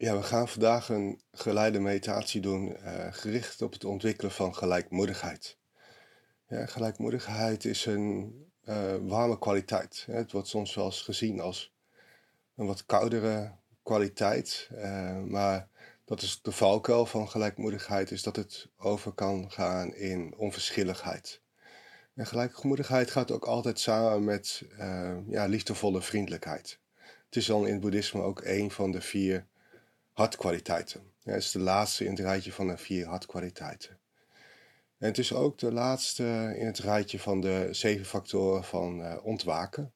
Ja, we gaan vandaag een geleide meditatie doen, uh, gericht op het ontwikkelen van gelijkmoedigheid. Ja, gelijkmoedigheid is een uh, warme kwaliteit. Het wordt soms wel eens gezien als een wat koudere kwaliteit, uh, maar dat is de valkuil van gelijkmoedigheid, is dat het over kan gaan in onverschilligheid. En gelijkmoedigheid gaat ook altijd samen met ja, liefdevolle vriendelijkheid. Het is dan in het boeddhisme ook een van de vier hartkwaliteiten. Ja, het is de laatste in het rijtje van de vier hartkwaliteiten. En het is ook de laatste in het rijtje van de zeven factoren van uh, ontwaken.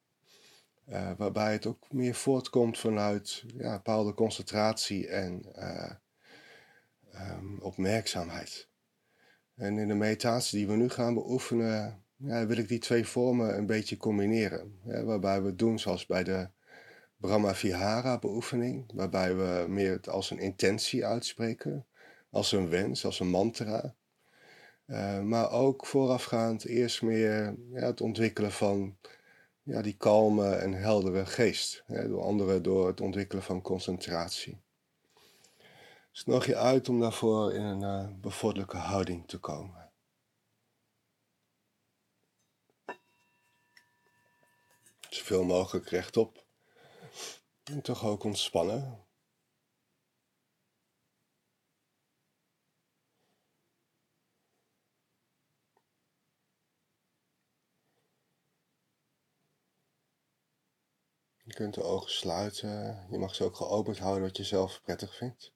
Uh, waarbij het ook meer voortkomt vanuit ja, bepaalde concentratie en uh, um, opmerkzaamheid. En in de meditatie die we nu gaan beoefenen, ja, wil ik die twee vormen een beetje combineren. waarbij we doen zoals bij de Brahma Vihara beoefening, waarbij we meer het als een intentie uitspreken, als een wens, als een mantra. Uh, maar ook voorafgaand eerst meer ja, het ontwikkelen van ja, die kalme en heldere geest. Hè, door anderen door het ontwikkelen van concentratie. Dus nodig je uit om daarvoor in een uh, bevorderlijke houding te komen. Zoveel mogelijk rechtop. En toch ook ontspannen. Je kunt de ogen sluiten. Je mag ze ook geopend houden wat je zelf prettig vindt.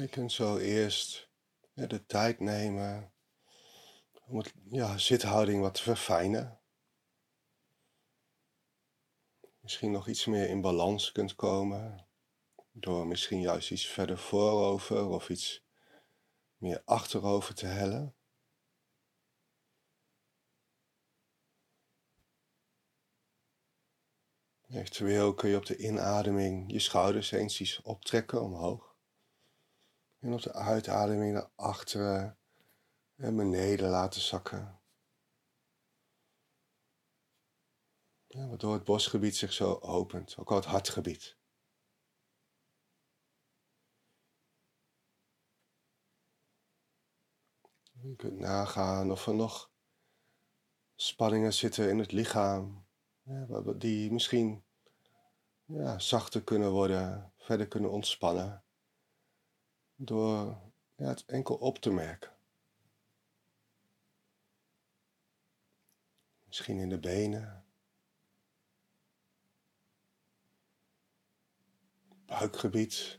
Je kunt zo eerst de tijd nemen om het, ja, zithouding wat te verfijnen. Misschien nog iets meer in balans kunt komen door misschien juist iets verder voorover of iets meer achterover te hellen. Eventueel kun je op de inademing je schouders eens optrekken omhoog. En op de uitademing naar achteren en beneden laten zakken. Waardoor het bosgebied zich zo opent, ook al het hartgebied. Je kunt nagaan of er nog spanningen zitten in het lichaam, die misschien ja, zachter kunnen worden, verder kunnen ontspannen door het enkel op te merken. Misschien in de benen, buikgebied.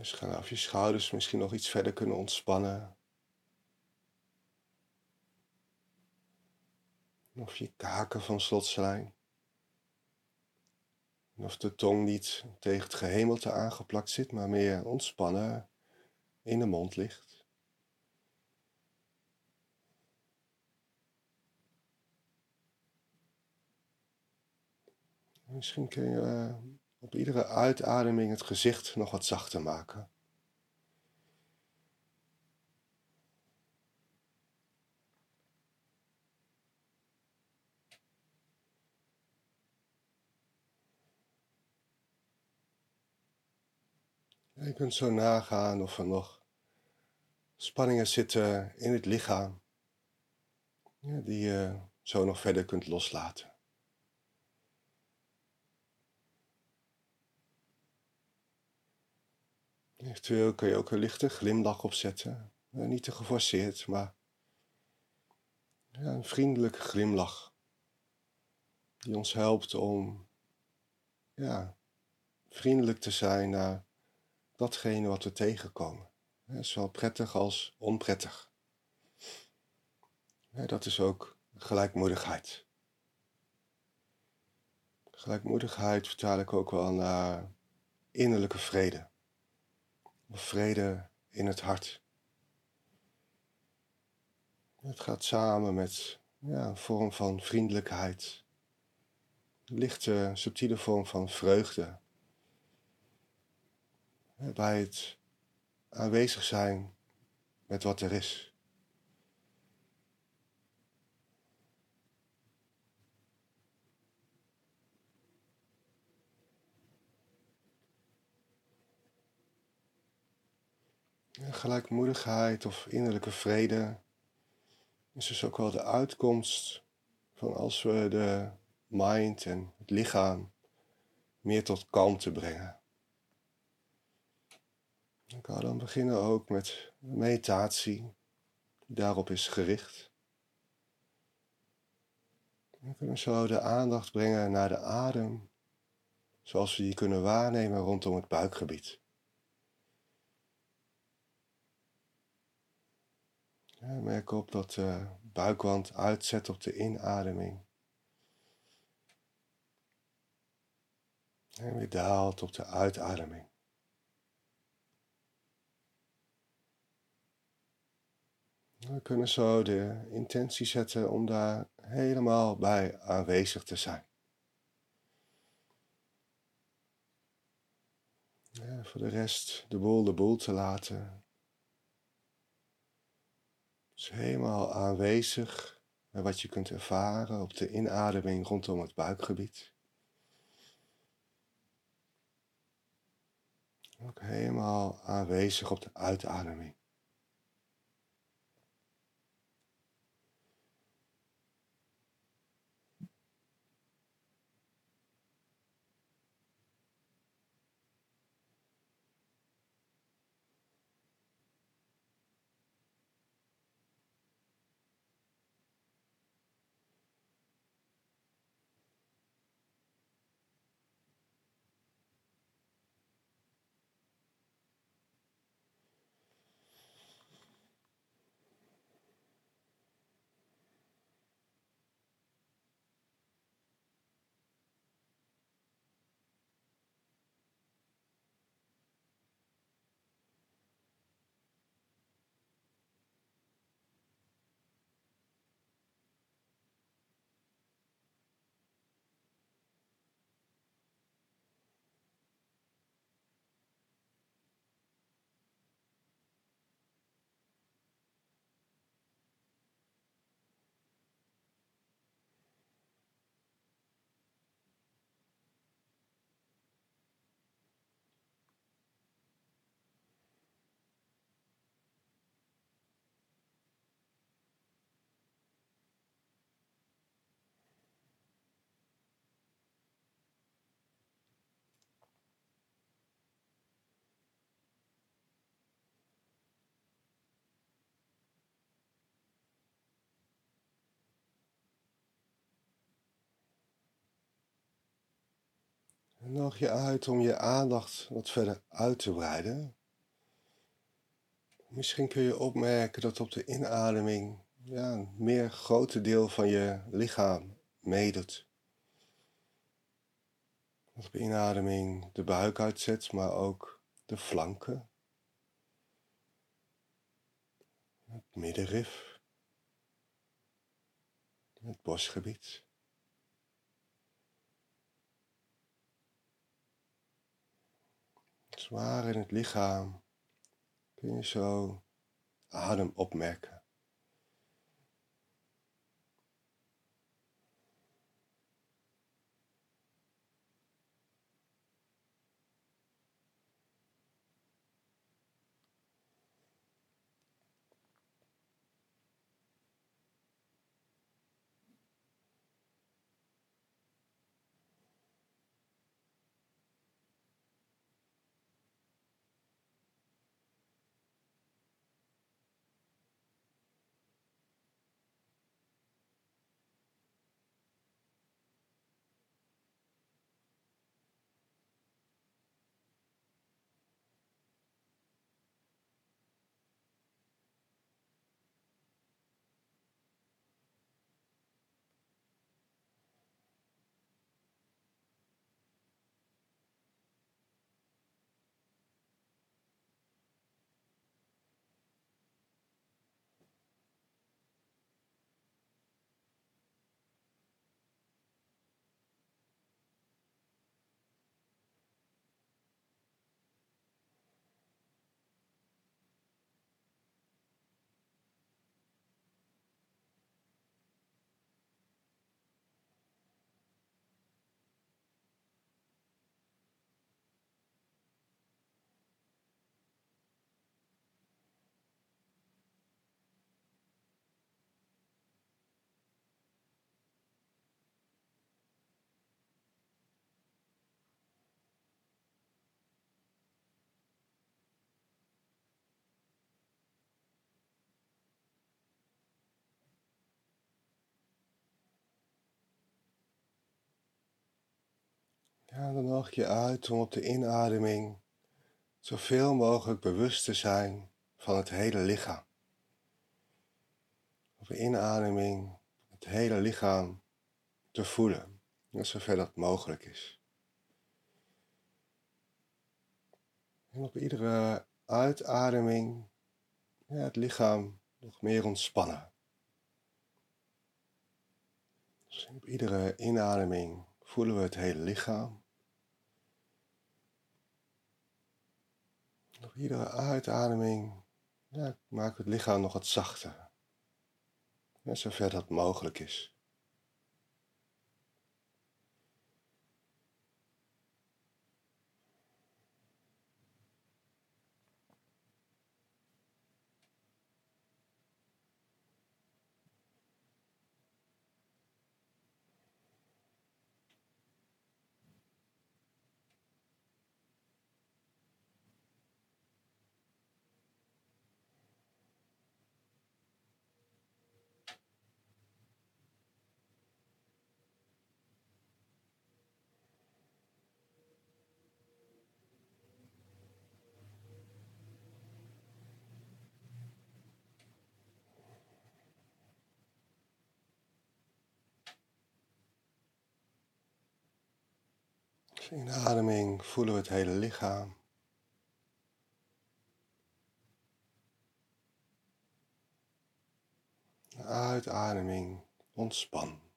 Gaan af je schouders misschien nog iets verder kunnen ontspannen. Of je kaken van slotslijn. En of de tong niet tegen het gehemelte aangeplakt zit, maar meer ontspannen in de mond ligt. Misschien kun je eh, op iedere uitademing het gezicht nog wat zachter maken. Je kunt zo nagaan of er nog spanningen zitten in het lichaam ja, die je zo nog verder kunt loslaten. Eventueel kun je ook een lichte glimlach opzetten. niet te geforceerd, maar een vriendelijke glimlach. Die ons helpt om ja, vriendelijk te zijn naar datgene wat we tegenkomen. Zowel prettig als onprettig. Dat is ook gelijkmoedigheid. Gelijkmoedigheid vertaal ik ook wel naar innerlijke vrede. Of vrede in het hart. Het gaat samen met ja, een vorm van vriendelijkheid. Een lichte, subtiele vorm van vreugde. Bij het aanwezig zijn met wat er is. Gelijkmoedigheid of innerlijke vrede is dus ook wel de uitkomst van als we de mind en het lichaam meer tot kalmte brengen. Ik kan dan beginnen ook met meditatie die daarop is gericht. We kunnen zo de aandacht brengen naar de adem, zoals we die kunnen waarnemen rondom het buikgebied. merk op dat de buikwand uitzet op de inademing. En weer daalt op de uitademing. We kunnen zo de intentie zetten om daar helemaal bij aanwezig te zijn. Ja, voor de rest de boel de boel te laten. Dus helemaal aanwezig bij wat je kunt ervaren op de inademing rondom het buikgebied. Ook helemaal aanwezig op de uitademing. Nodig je uit om je aandacht wat verder uit te breiden. Misschien kun je opmerken dat op de inademing ja, een meer grote deel van je lichaam meedoet. Dat op inademing de buik uitzet, maar ook de flanken, het middenrif, het borstgebied. Zwaar in het lichaam kun je zo adem opmerken. Ja, dan nodig je uit om op de inademing zoveel mogelijk bewust te zijn van het hele lichaam. Op de inademing het hele lichaam te voelen, zover dat mogelijk is. En op iedere uitademing ja, het lichaam nog meer ontspannen. Dus op iedere inademing voelen we het hele lichaam. Op iedere uitademing ja, we het lichaam nog wat zachter. Ja, zover dat mogelijk is. Inademing voelen we het hele lichaam. Uitademing ontspan.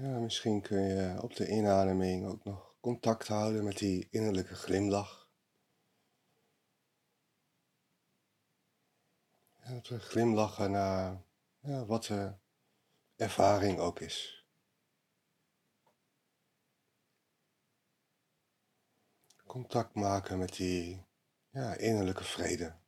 Ja, misschien kun je op de inademing ook nog contact houden met die innerlijke glimlach. Dat glimlachen naar ja, wat de ervaring ook is. Contact maken met die ja, innerlijke vrede.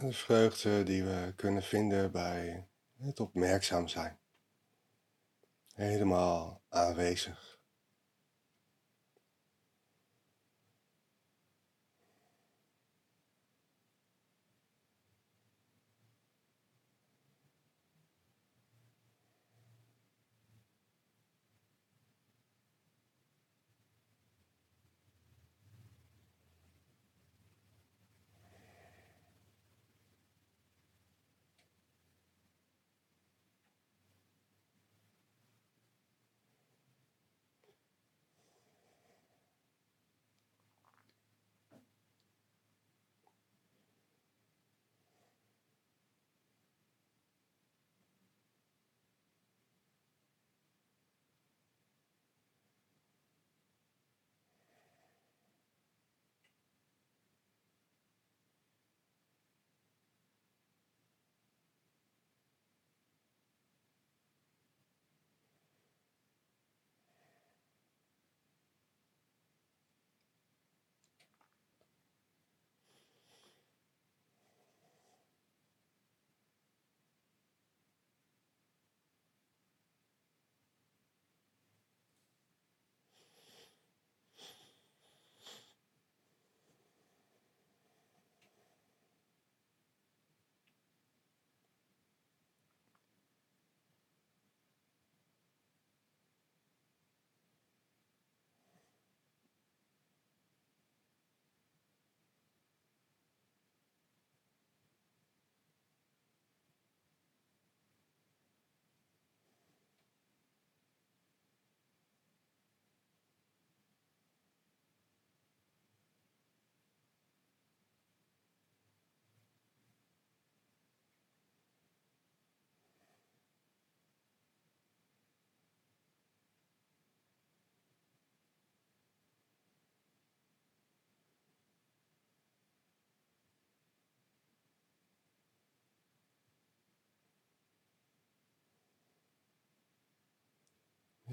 De vreugde die we kunnen vinden bij het opmerkzaam zijn. Helemaal aanwezig.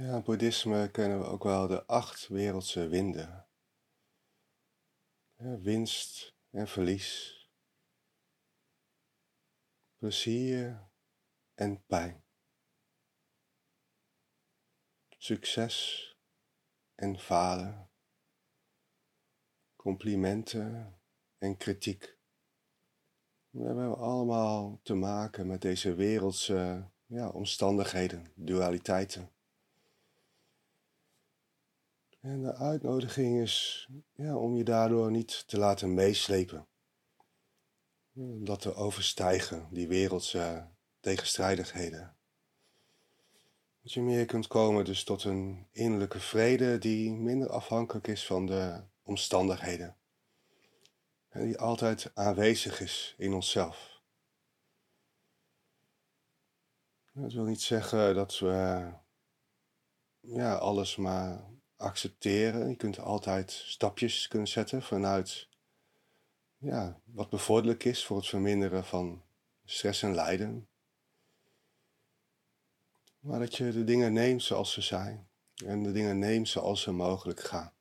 Ja, in boeddhisme kennen we ook wel de acht wereldse winden. Ja, winst en verlies. Plezier en pijn. Succes en falen. Complimenten en kritiek. We hebben allemaal te maken met deze wereldse ja, omstandigheden, dualiteiten. En de uitnodiging is ja, om je daardoor niet te laten meeslepen. Dat te overstijgen, die wereldse tegenstrijdigheden. Dat je meer kunt komen dus tot een innerlijke vrede die minder afhankelijk is van de omstandigheden. En die altijd aanwezig is in onszelf. Dat wil niet zeggen dat we ja, alles maar accepteren. Je kunt altijd stapjes kunnen zetten vanuit ja, wat bevorderlijk is voor het verminderen van stress en lijden. Maar dat je de dingen neemt zoals ze zijn en de dingen neemt zoals ze mogelijk gaan.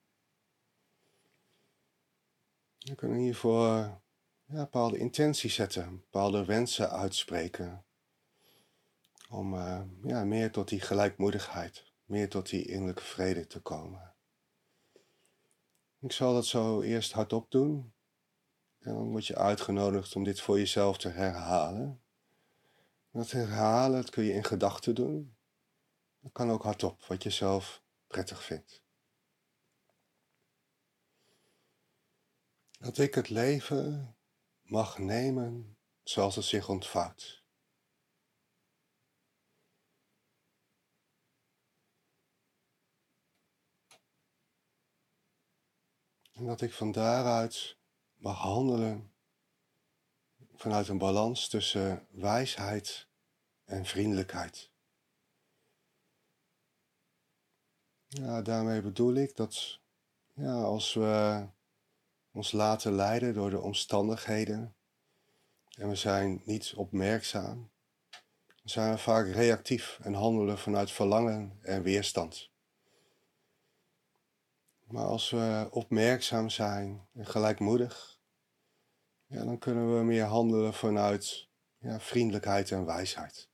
Je kunt hiervoor ja, bepaalde intenties zetten, bepaalde wensen uitspreken. Om uh, ja, meer tot die gelijkmoedigheid meer tot die innerlijke vrede te komen. Ik zal dat zo eerst hardop doen. En dan word je uitgenodigd om dit voor jezelf te herhalen. Dat herhalen, dat kun je in gedachten doen. Dat kan ook hardop, wat je zelf prettig vindt. Dat ik het leven mag nemen zoals het zich ontvouwt. En dat ik van daaruit mag handelen vanuit een balans tussen wijsheid en vriendelijkheid. Ja, daarmee bedoel ik dat ja, als we ons laten leiden door de omstandigheden en we zijn niet opmerkzaam, dan zijn we vaak reactief en handelen vanuit verlangen en weerstand. Maar als we opmerkzaam zijn en gelijkmoedig, ja, dan kunnen we meer handelen vanuit ja, vriendelijkheid en wijsheid.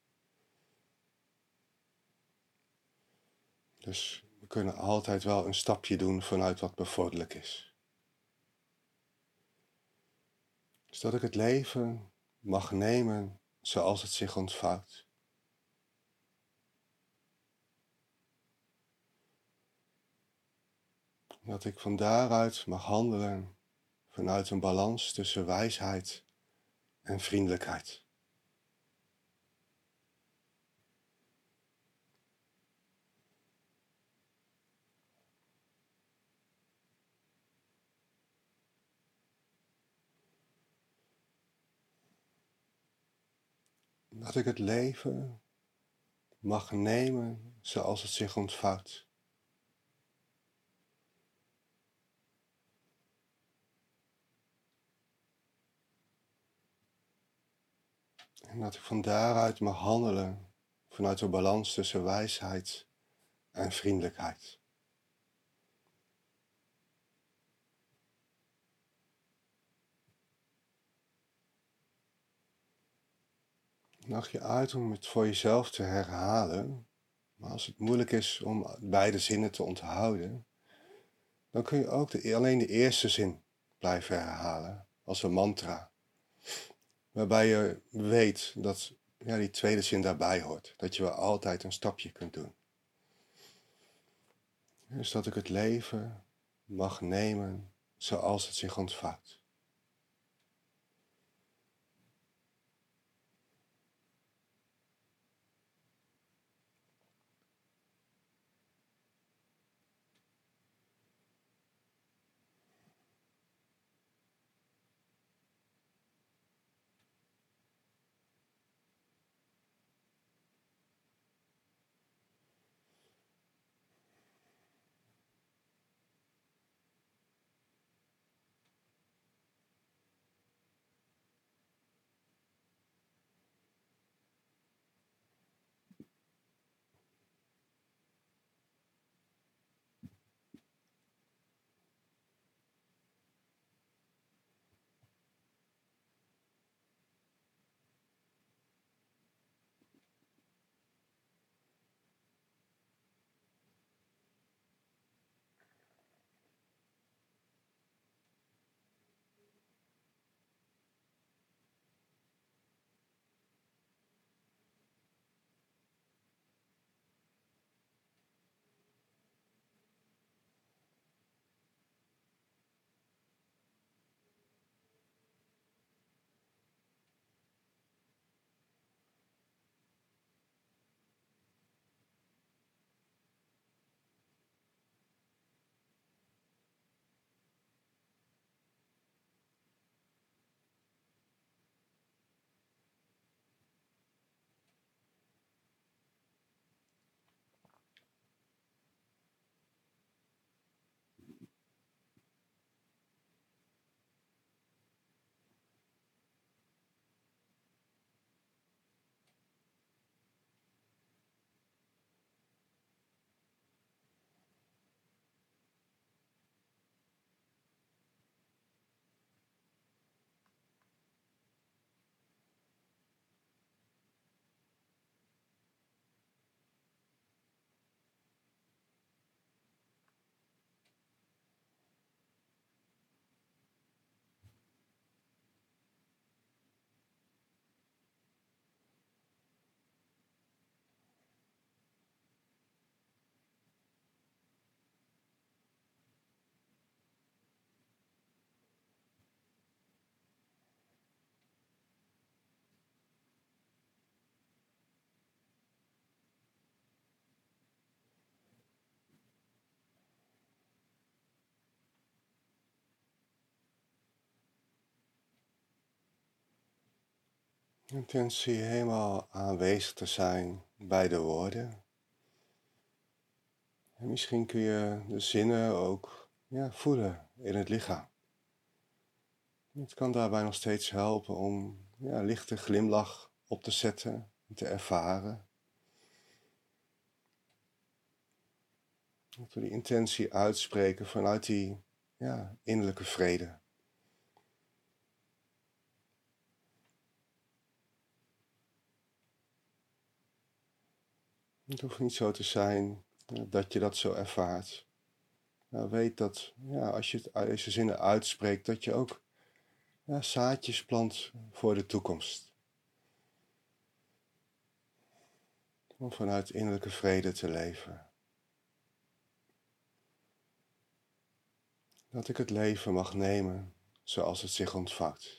Dus we kunnen altijd wel een stapje doen vanuit wat bevorderlijk is. Dus dat ik het leven mag nemen zoals het zich ontvouwt. Dat ik van daaruit mag handelen vanuit een balans tussen wijsheid en vriendelijkheid. Dat ik het leven mag nemen zoals het zich ontvouwt. En dat ik van daaruit mag handelen vanuit de balans tussen wijsheid en vriendelijkheid. Mag je uit om het voor jezelf te herhalen, maar als het moeilijk is om beide zinnen te onthouden, dan kun je ook alleen de eerste zin blijven herhalen als een mantra waarbij je weet dat ja, die tweede zin daarbij hoort. Dat je wel altijd een stapje kunt doen. Dus dat ik het leven mag nemen zoals het zich ontvouwt. Intentie helemaal aanwezig te zijn bij de woorden. En misschien kun je de zinnen ook ja, voelen in het lichaam. Het kan daarbij nog steeds helpen om ja, lichte glimlach op te zetten en te ervaren. Dat we die intentie uitspreken vanuit die ja, innerlijke vrede. Het hoeft niet zo te zijn dat je dat zo ervaart. Nou, weet dat ja, als je het, deze zinnen uitspreekt, dat je ook ja, zaadjes plant voor de toekomst. Om vanuit innerlijke vrede te leven. Dat ik het leven mag nemen zoals het zich ontvangt.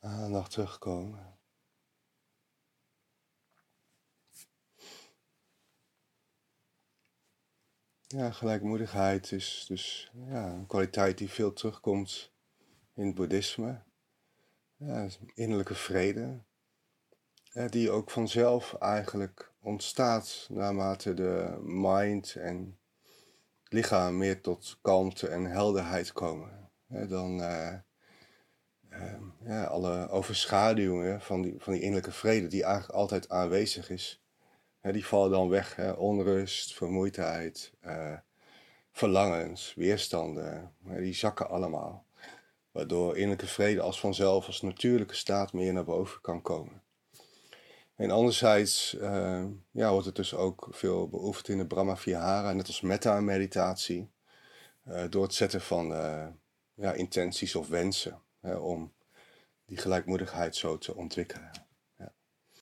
Aandacht terugkomen. Ja, gelijkmoedigheid is dus ja, een kwaliteit die veel terugkomt in het boeddhisme. Ja, innerlijke vrede, die ook vanzelf eigenlijk ontstaat naarmate de mind en lichaam meer tot kalmte en helderheid komen. dan uh, ja, alle overschaduwingen van die, van die innerlijke vrede, die eigenlijk altijd aanwezig is, die vallen dan weg. Hè? Onrust, vermoeidheid, uh, verlangens, weerstanden, die zakken allemaal. Waardoor innerlijke vrede als vanzelf, als natuurlijke staat meer naar boven kan komen. En anderzijds uh, ja, wordt het dus ook veel beoefend in de Brahma Vihara, net als metta-meditatie, uh, door het zetten van uh, ja, intenties of wensen hè, om die gelijkmoedigheid zo te ontwikkelen.